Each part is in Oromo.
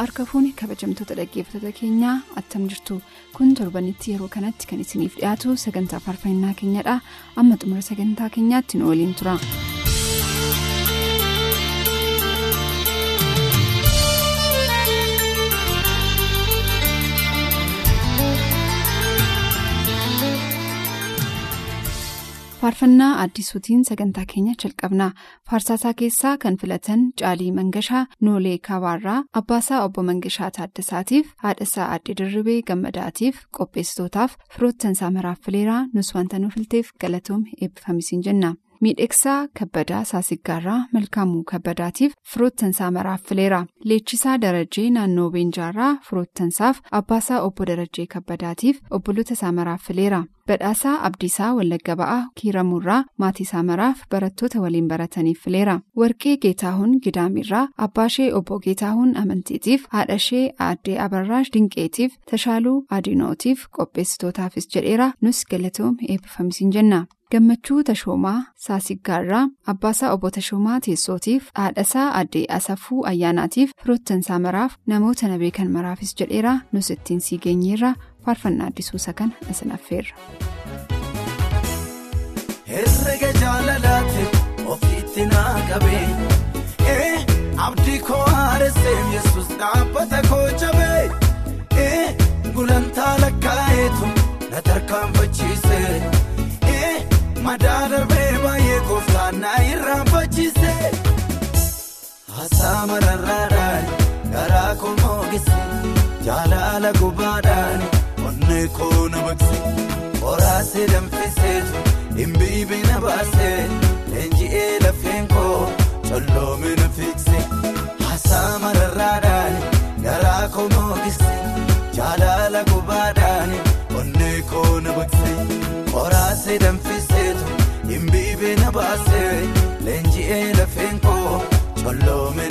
Harka fuuni kabajamtoota dhaggeeffattoota keenyaa attam jirtu kun torbanitti yeroo kanatti kan isiniif dhiyaatu sagantaa faarfannaa keenyadha amma xumura sagantaa keenyaatti nu waliin tura. Faarfannaa addisuutiin sagantaa keenya jalqabna. Faarsaasaa keessaa kan filatan caalii mangashaa noolee kaabaarraa abbaasaa obbo mangashaa taaddasaatiif haadhasaa addee dirribee gammadaatiif qopheessitootaaf firoottansaa maraaf fileeraa nus wanta nu filteef galatoom eebbifamisiin jenna. Miidhegsaa kabbadaa saasiggaarraa malkaamuu kabbadaatiif firoottansaa maraaf fileera leechisaa darajee naannoo beenjaarraa firoottansaaf abbaasaa obbo darajee kabbadaatiif obboloota isaa maraaf fileera. Badhaasaa abdiisaa wallagga ba'aa kiiramuurraa maatii isaa maraaf barattoota waliin barataniif fileera warqee geetaahuun gidaamirraa abbaashee obbo geetaahuun amantiitiif haadhashee aaddee abarraash dinqeetiif tashaaluu adinootiif qopheessitootaafis jedheera nus galatoom eebbifamisiin jenna. gammachuu tashoomaa saasiggaarraa abbaasaa obbo tashoomaa teessootiif haadhasaa addee asafuu ayyaanaatiif firoottansaa maraaf namoota na beekan maraafis jedheera nus ittiin sii geenyeerra faarfannaa addisuusa kana isin affeerra. herrega jaalalaatti ofiitti naa qabee abdii koo haaresseef yesus dhaabbata koo jabee gulantaa lakkaa'eetu na tarkaanfachiise. madaa darbee baay'ee gooftaan na irraanfachiise haasaa mararraadhaan onnee koo na baqse qoraasee danfiseetu dhimbiibii na baase leenji'ee lafeen koo colloome na fiigse haasaa mararraadhaan garaa koo moogise jaalala gubaadhaan onnee koo na baqse. qoraasee danfiseetu dhimbiibee na baasee leenji'ee lafeen koo colloome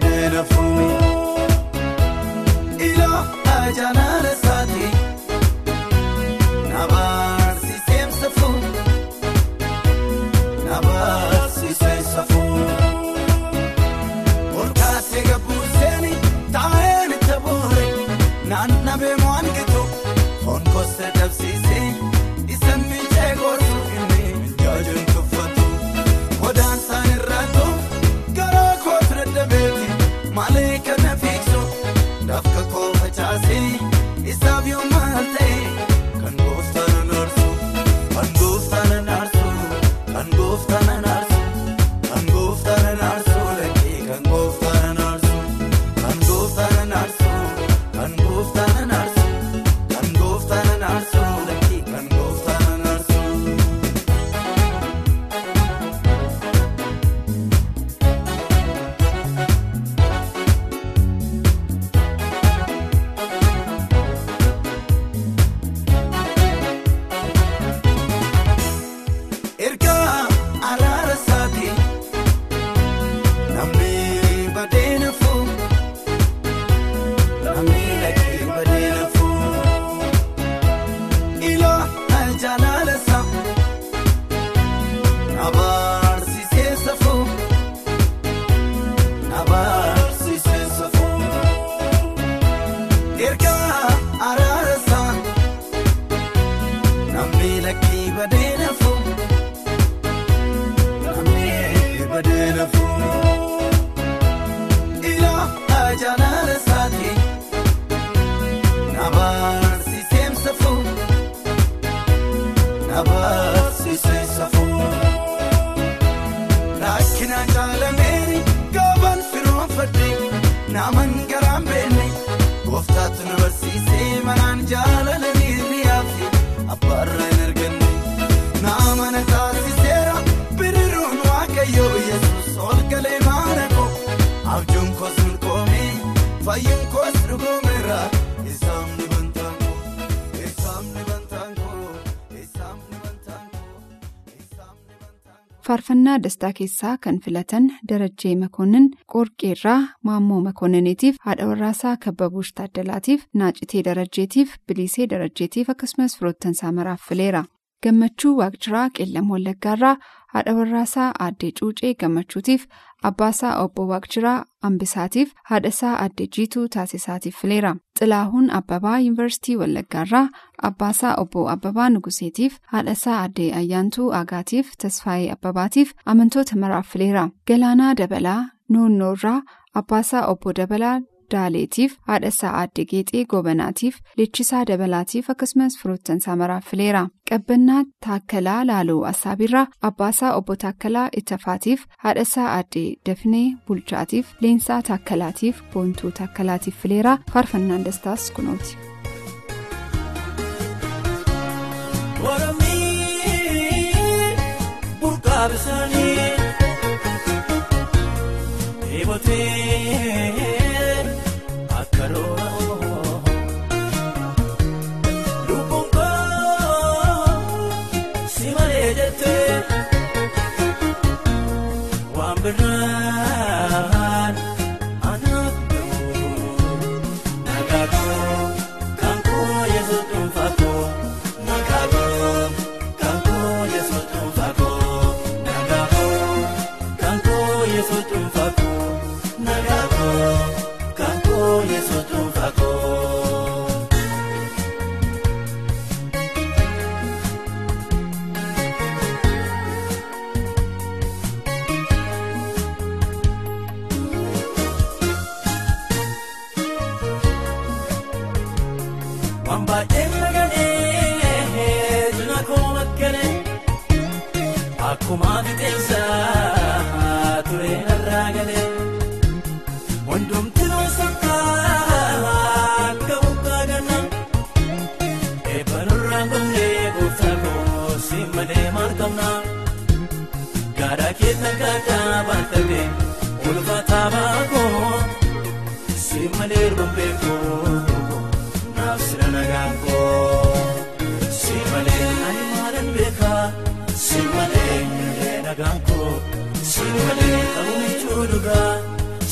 Malee kana fiigsu dafka Faarfannaa dastaa keessaa kan filatan Darajjee Makonnin Qorqeerraa Maammoo Makonniniitiif haadha warraasaa Kabbabuush Taaddalaatiif Naacitee Darajjeetiif Bilisee Darajjeetiif akkasumas firoottansaa maraaf fileera. Gammachuu Waaqjiraa Qeellam Wallaggaarraa haadha warraasaa Aaddee Cuucee Gammachuutiif Abbaasaa Obbo Waaqjiraa Ambisaatiif haadhasaa Aaddee Jiituu Taasisaatiif fileera. Xilaahuun Abbabaa Yuunivarsiitii Wallaggaarraa Abbaasaa Obbo Abbabaa Nuguseetiif haadhasaa Aaddee Ayyaantuu Aagaatiif Tasfaayee Abbabaatiif amantoota maraaf fileera. Galaanaa Dabalaa Noonnoorraa Abbaasaa Obbo Dabalaa Daaleetiif haadhasaa Aaddee Geexee Gobanaatiif Leechisaa Dabalaatiif akkasumas firoottansaa maraaf fileera. Qabbannaa Taakkalaa Laaloo Assaabirraa Abbaasaa Obbo Taakkalaa Ittafaatiif haadhasaa Aaddee Dafnee Bulchaatiif Leensaa Taakkalaatiif Boontuu Taakkalaatiif fileera. Faarfannaan dastaas kunooti. Oromiin keessa gaadaa baatame ulfaataa baakoo si malee rombee koo. naaf sira nagaan koo si malee ani maalan beekaa si malee miilee nagaan koo si malee qabuun dhugaa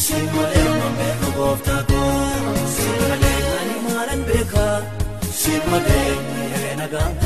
si malee mambeeku gooftaa koo si malee ani maalan beekaa si malee miilee nagaan koo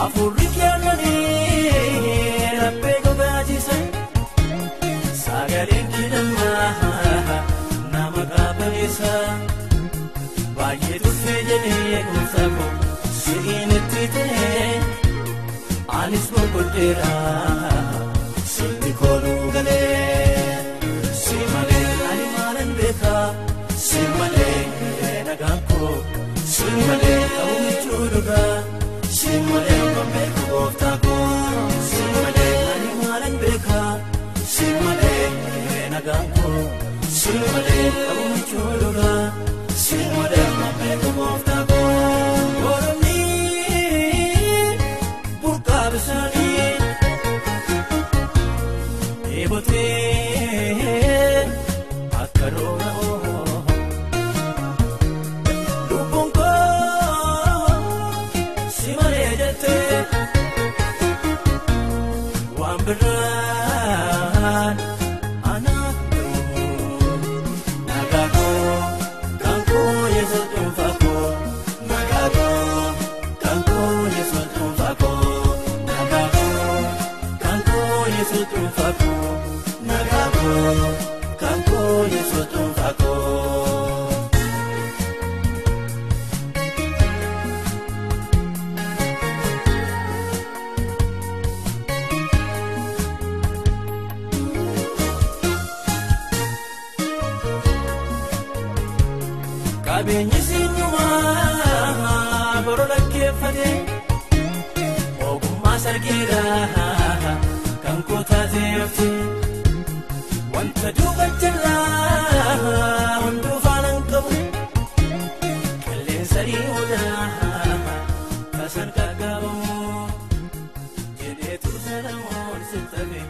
hafuurri kee aannanii laphee gogaajisa sagaleen kee dhammaa nama qaabaleessa baay'ee tuffee jedhee koo si'iin itti ta'e anis boqodheera. Sitti kooluu galee si malee ani maalan beekaa si malee nagaan koo si malee ta'uu dhugaa kan koo taateefte wanta duuba jalaa hunduu faana hin qabu qilleensa dhiihuudhaa kasan qaqqabamu jedheetu salamoon si tabe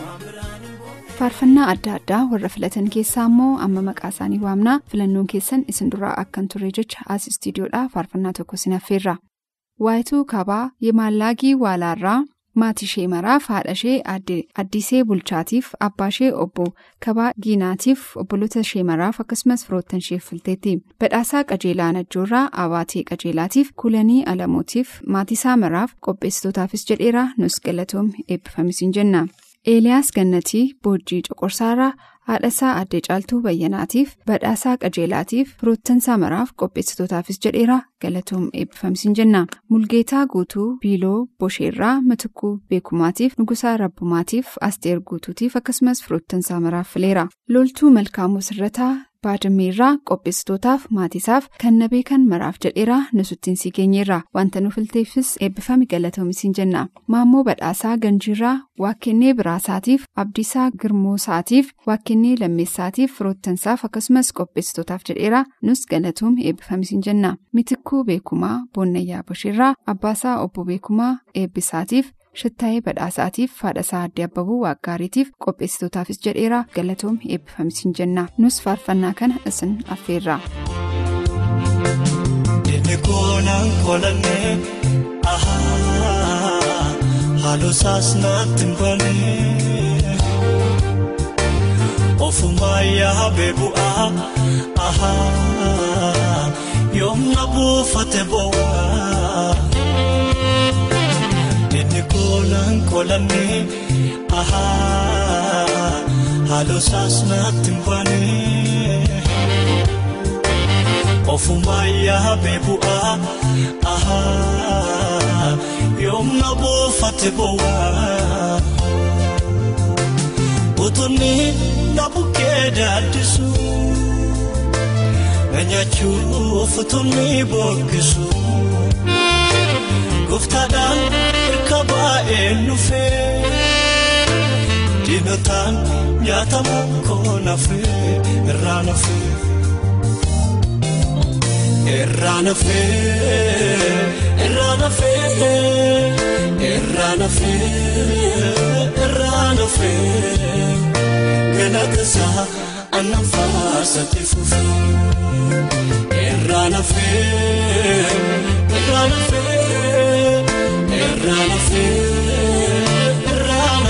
waan biraan hin boone. faarfannaa adda addaa warra filatan keessaa immoo amma maqaa isaanii waamnaa filannoon keessan isin duraa akkan turre jecha as istiidiyoodhaa faarfannaa tokko sin affeerra waayituu kabaa yemallaagii waalaarraa maatii ishee maraaf haadha ishee addisee bulchaatiif abbaa ishee obbo kabaa giinaatiif obboloota ishee maraaf akkasumas firoottan isheef filteetti badhaasaa qajeelaa najjoorraa abaatee qajeelaatiif kulanii alamootiif maatiisaa maraaf qopheessitootaafis jedheera nus galatoom eebbifamisiin jenna. eeliyaas gannatii boojjii coqorsaaraa haadhasaa addee caaltuu bayyanaatiif badhaasaa qajeelaatiif firoottansaa maraaf qopheessitootaafis jedheera. Galatoom eebbifamsiin jenna. Mulgeetaa guutuu biiloo bosheerraa matukkuu beekumaatiif nugusaa rabbumaatiif asteer guutuutiif akkasumas firoottansaa maraaf fileera. Loltuu malkaamuu sirrataa baadammeerraa qopheessitootaaf maatiisaaf kan na beekan maraaf jedheera nusuttiin sii geenyeerra. Wanta nu filteefis eebbifame galatoomisin jenna. Maammoo badhaasaa ganjiirraa waakkennee biraasaatiif abdiisaa girmoosaatiif waakkennee lammeessaatiif firoottansaaf akkasumas qopheessitootaaf jedheera nus galatoom eebbifamisiin jenna. Mitikkuu beekumaa boonnayyaa bosheerraa abbaasaa obbo beekumaa eebbisaatiif shittaa'ee badhaasaatiif haadhasaa addee abbabuu waaqgaariitiif qopheessitootaafis jedheera galatoom eebbifamisiin jenna nus faarfannaa kana isin affeerra. Ofumaa yaabee bu'aa ahaa yoomna buufate boo'aa. Inni koonaan koolannee ahaa halluu saasnaatti hin banee. Ofumaa yaabee bu'aa ahaa yoomna buufate boo'aa. Utunni na bukkee daaddisu na nyaachuuf utunni bokkisu. Gooftaadhaan hirka baay'ee nufee diinotaan nyaatamu koo nafee irraa nafee. Irraan fee, irraan fee, irraan fee, irraan fee, galata isaa aannan faarsatti fufee. Irraan fee, irraan fee, irraan fee, irraan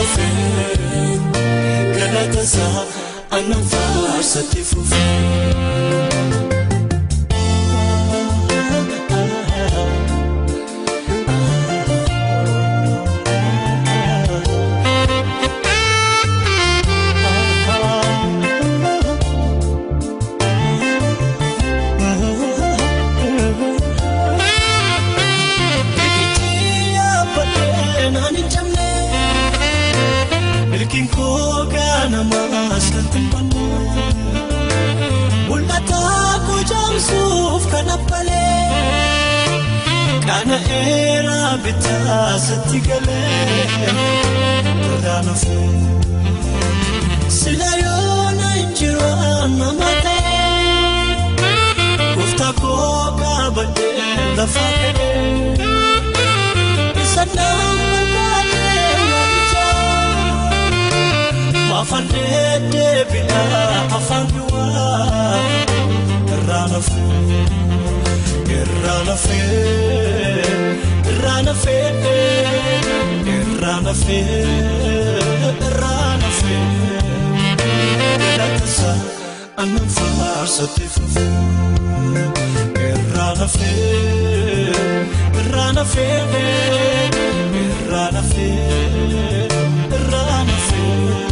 malee kana eeraa bitaa satti galee godaan ofii sila yoona injiru amma malee gooftaa kookaa baddee lafa kee isa nama baatee walijaa maafaan deebiidhaa afaan duwwaa. Irraa nafee irraa nafee irraa nafee irraa nafee irraa nafee lakkisa annan faarsatti fufee irraa nafee irraa nafee irraa nafee irraa nafee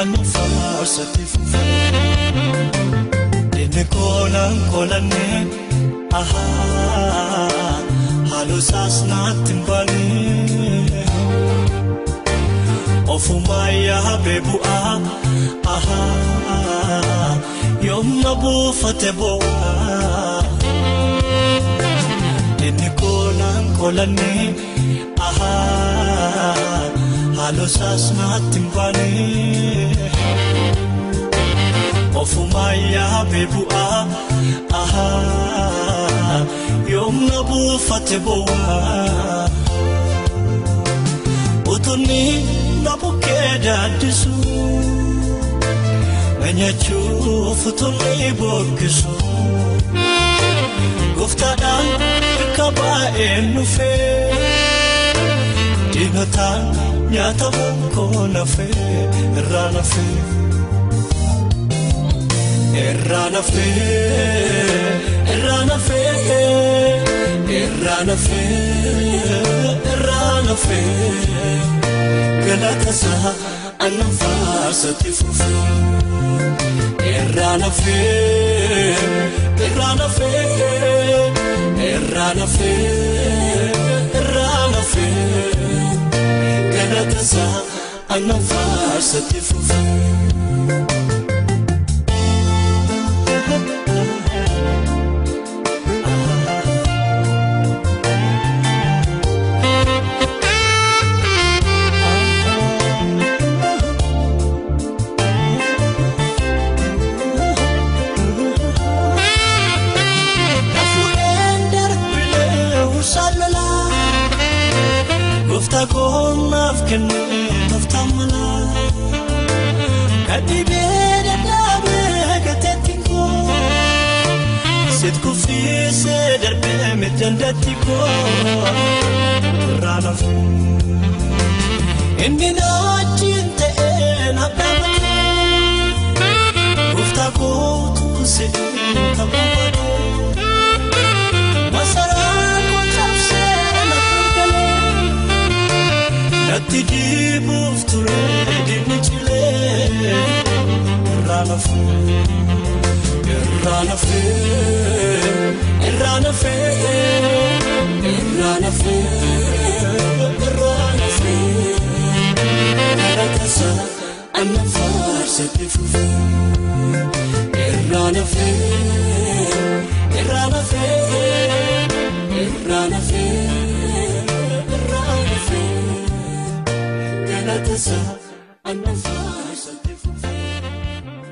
annan faarsatti fufee inni kolaan kolanne ahaa halluu saasnaatti mbalee ofumaa yaabee bu'aa ahaa yoomna buufate boo'aa inni kolaan kolanne ahaa halluu saasnaatti mbalee. ofumaa yaabee bu'aa ahaa yoomna buufate boo'aa utunni na bukkee daaddisu na nyaachuuf utunni bokkisu gooftaadhaan hirka baay'een dhufee diinotaan nyaatamuun koo nafee irraa nafee. irraa nafee irraa nafee irraa nafee irraa nafee galata isaa annan faarsatti fufee irraa nafee irraa nafee irraa nafee galata isaa annan faarsatti fufee. Gooftaa koonaaf kennee tooftaa malaa kadhibee dadhaabee gateetti koo sit kuffisee darbee miidhandatti koo irraa nafu inni naachiin ta'ee naaf dhaabatee gooftaa kootu se'ee tabuu Natti diibuuf ture diinni cilee irraa nafee irraa nafee irraa nafee irraa nafee irraa nafee galata isaa annan faarsatti fufee irraa nafee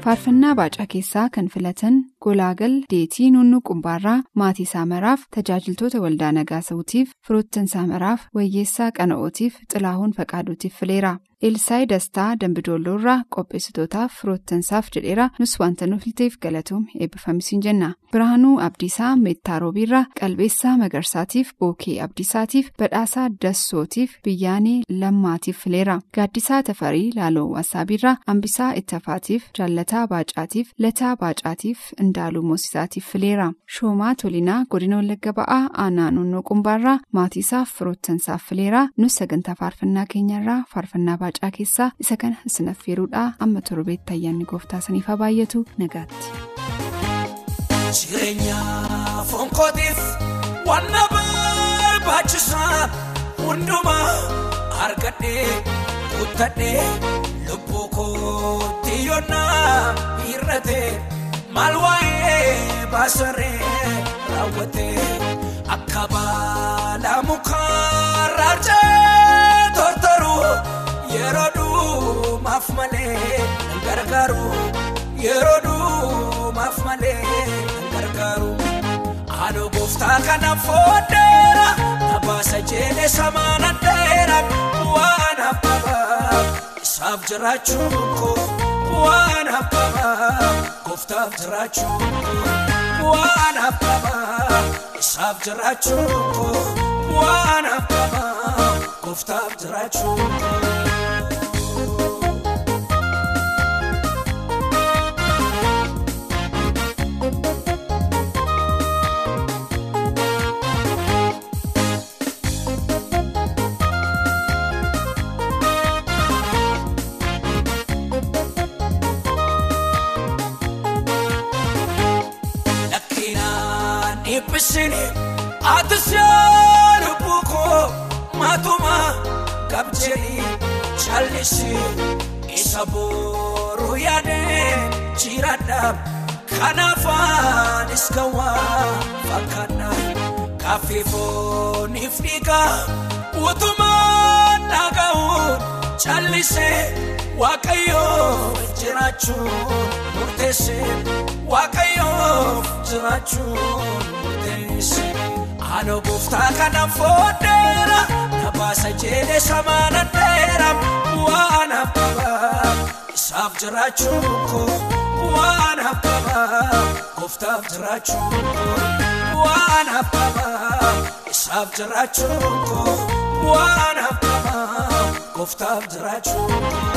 faarfannaa baacaa keessaa kan filatan golaagal deetii nunnuu qumbaarraa maatii saamaraaf tajaajiltoota waldaa nagaasa'uutiif firoottan saamaraaf wayyeessaa qana'ootiif xilaahuun faqaaduutiif fileera Elsaayi Dastaa Dambidoolloorraa qopheessitootaaf firoottansaaf jedheera nus wanta nufilteef galatuun eebbifamisiin jenna. Birahaanuu Abdiisaa Meettaa Roobiirraa qalbeessaa Magarsaatiif Bookee Abdiisaatiif badhaasaa Dassootiif Biyyaanee Lammaatiif fileera. Gaaddisaa Tafarii Laaloo Wassaabiirraa Ambisaa Ittafaatiif Jaallataa Baacaatiif Lataa Baacaatiif Indaaluu Moosisaatiif fileera. Shoomaa Tolinaa Godina Wallagga Ba'aa Aanaa Nunnoo Qumbaarraa maatiisaaf firoottansaaf fileera. Nus sagantaa faarfannaa keenyarraa faarfannaa baacaa keessaa isa kana isinaaf yeruudhaa amma torbeetti ayyaanni gooftaa saniif baay'atu nagaatti. Jireenya fonkootiif wanna barbaachisaa hundumaa argadhee guuttadhee lubbuu kootti yoonnaa hir'atee maal waa'ee baasaree raawwatee akka baala mukaa raarcee tortoruu yeroo dhumaaf malee gargaaru yeroo dhumaaf malee gargaaru Ano gooftaa kana fooddeera tabaasa jeelee samaana dheera waan habbabaa isaaf jiraachuun koo gooftaaf jiraachuun waan habbabaa isaaf jiraachuun waan habbabaa gooftaaf jiraachuun challisi isa booruu yaadee jiraadha kanaafaan iska waa fakkaadha kaaffii fooniif dhiigaa utumaan dhaga'uun callisee waaqayyoo jiraachuun murteessee waaqayyoo jiraachuun murteessee ano gooftaa kana fooddeera tabaasa jeelee samaana dheera waan habbabaa isaaf jiraachuun koo waan habbabaa gooftaaf jiraachuun koo waan habbabaa isaaf jiraachuun koo waan habbabaa gooftaaf jiraachuun koo.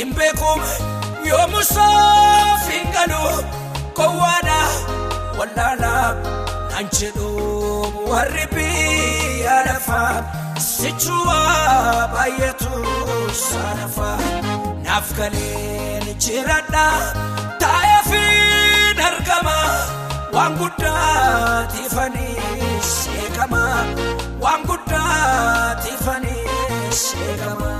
Hin beekume yoomusaaf hin galu gowwaadha wallaala naan jedhu warri biyya lafaa sichuwa baay'eetu saanafa naaf galeen jiradha taa'ee fi argama waan guddaa tiifanii seekama waan guddaa tiifanii seekama.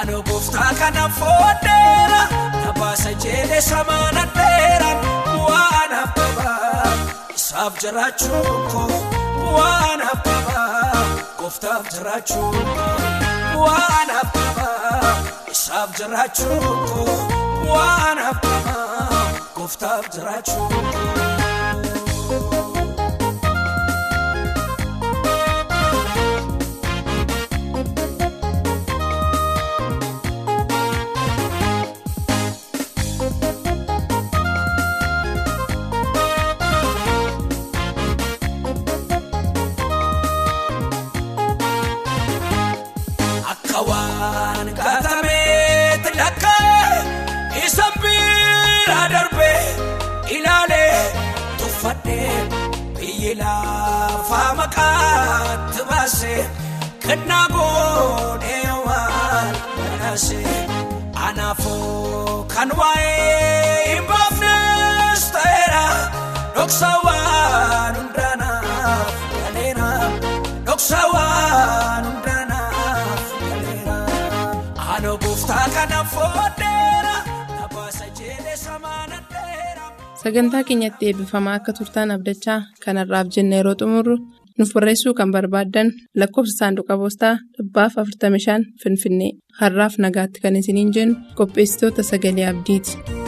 Ano gooftaa kana fooddeera tabaasa jeelee samaana dheera waan habbabaa isaaf jiraachuun koo waan habbabaa gooftaaf jiraachuun koo waan habbabaa isaaf jiraachuun koo waan habbabaa gooftaaf jiraachuun koo. Sagantaa keenyatti eebbifamaa akka turtaan abdachaa kanarraaf jenne yeroo xumurru nuuf barreessuu kan barbaaddan lakkoofsa saanduqa poostaa dhibbaaf 45 Finfinnee har'aaf nagaatti kan isiniin jennu qopheessitoota sagalee abdiiti.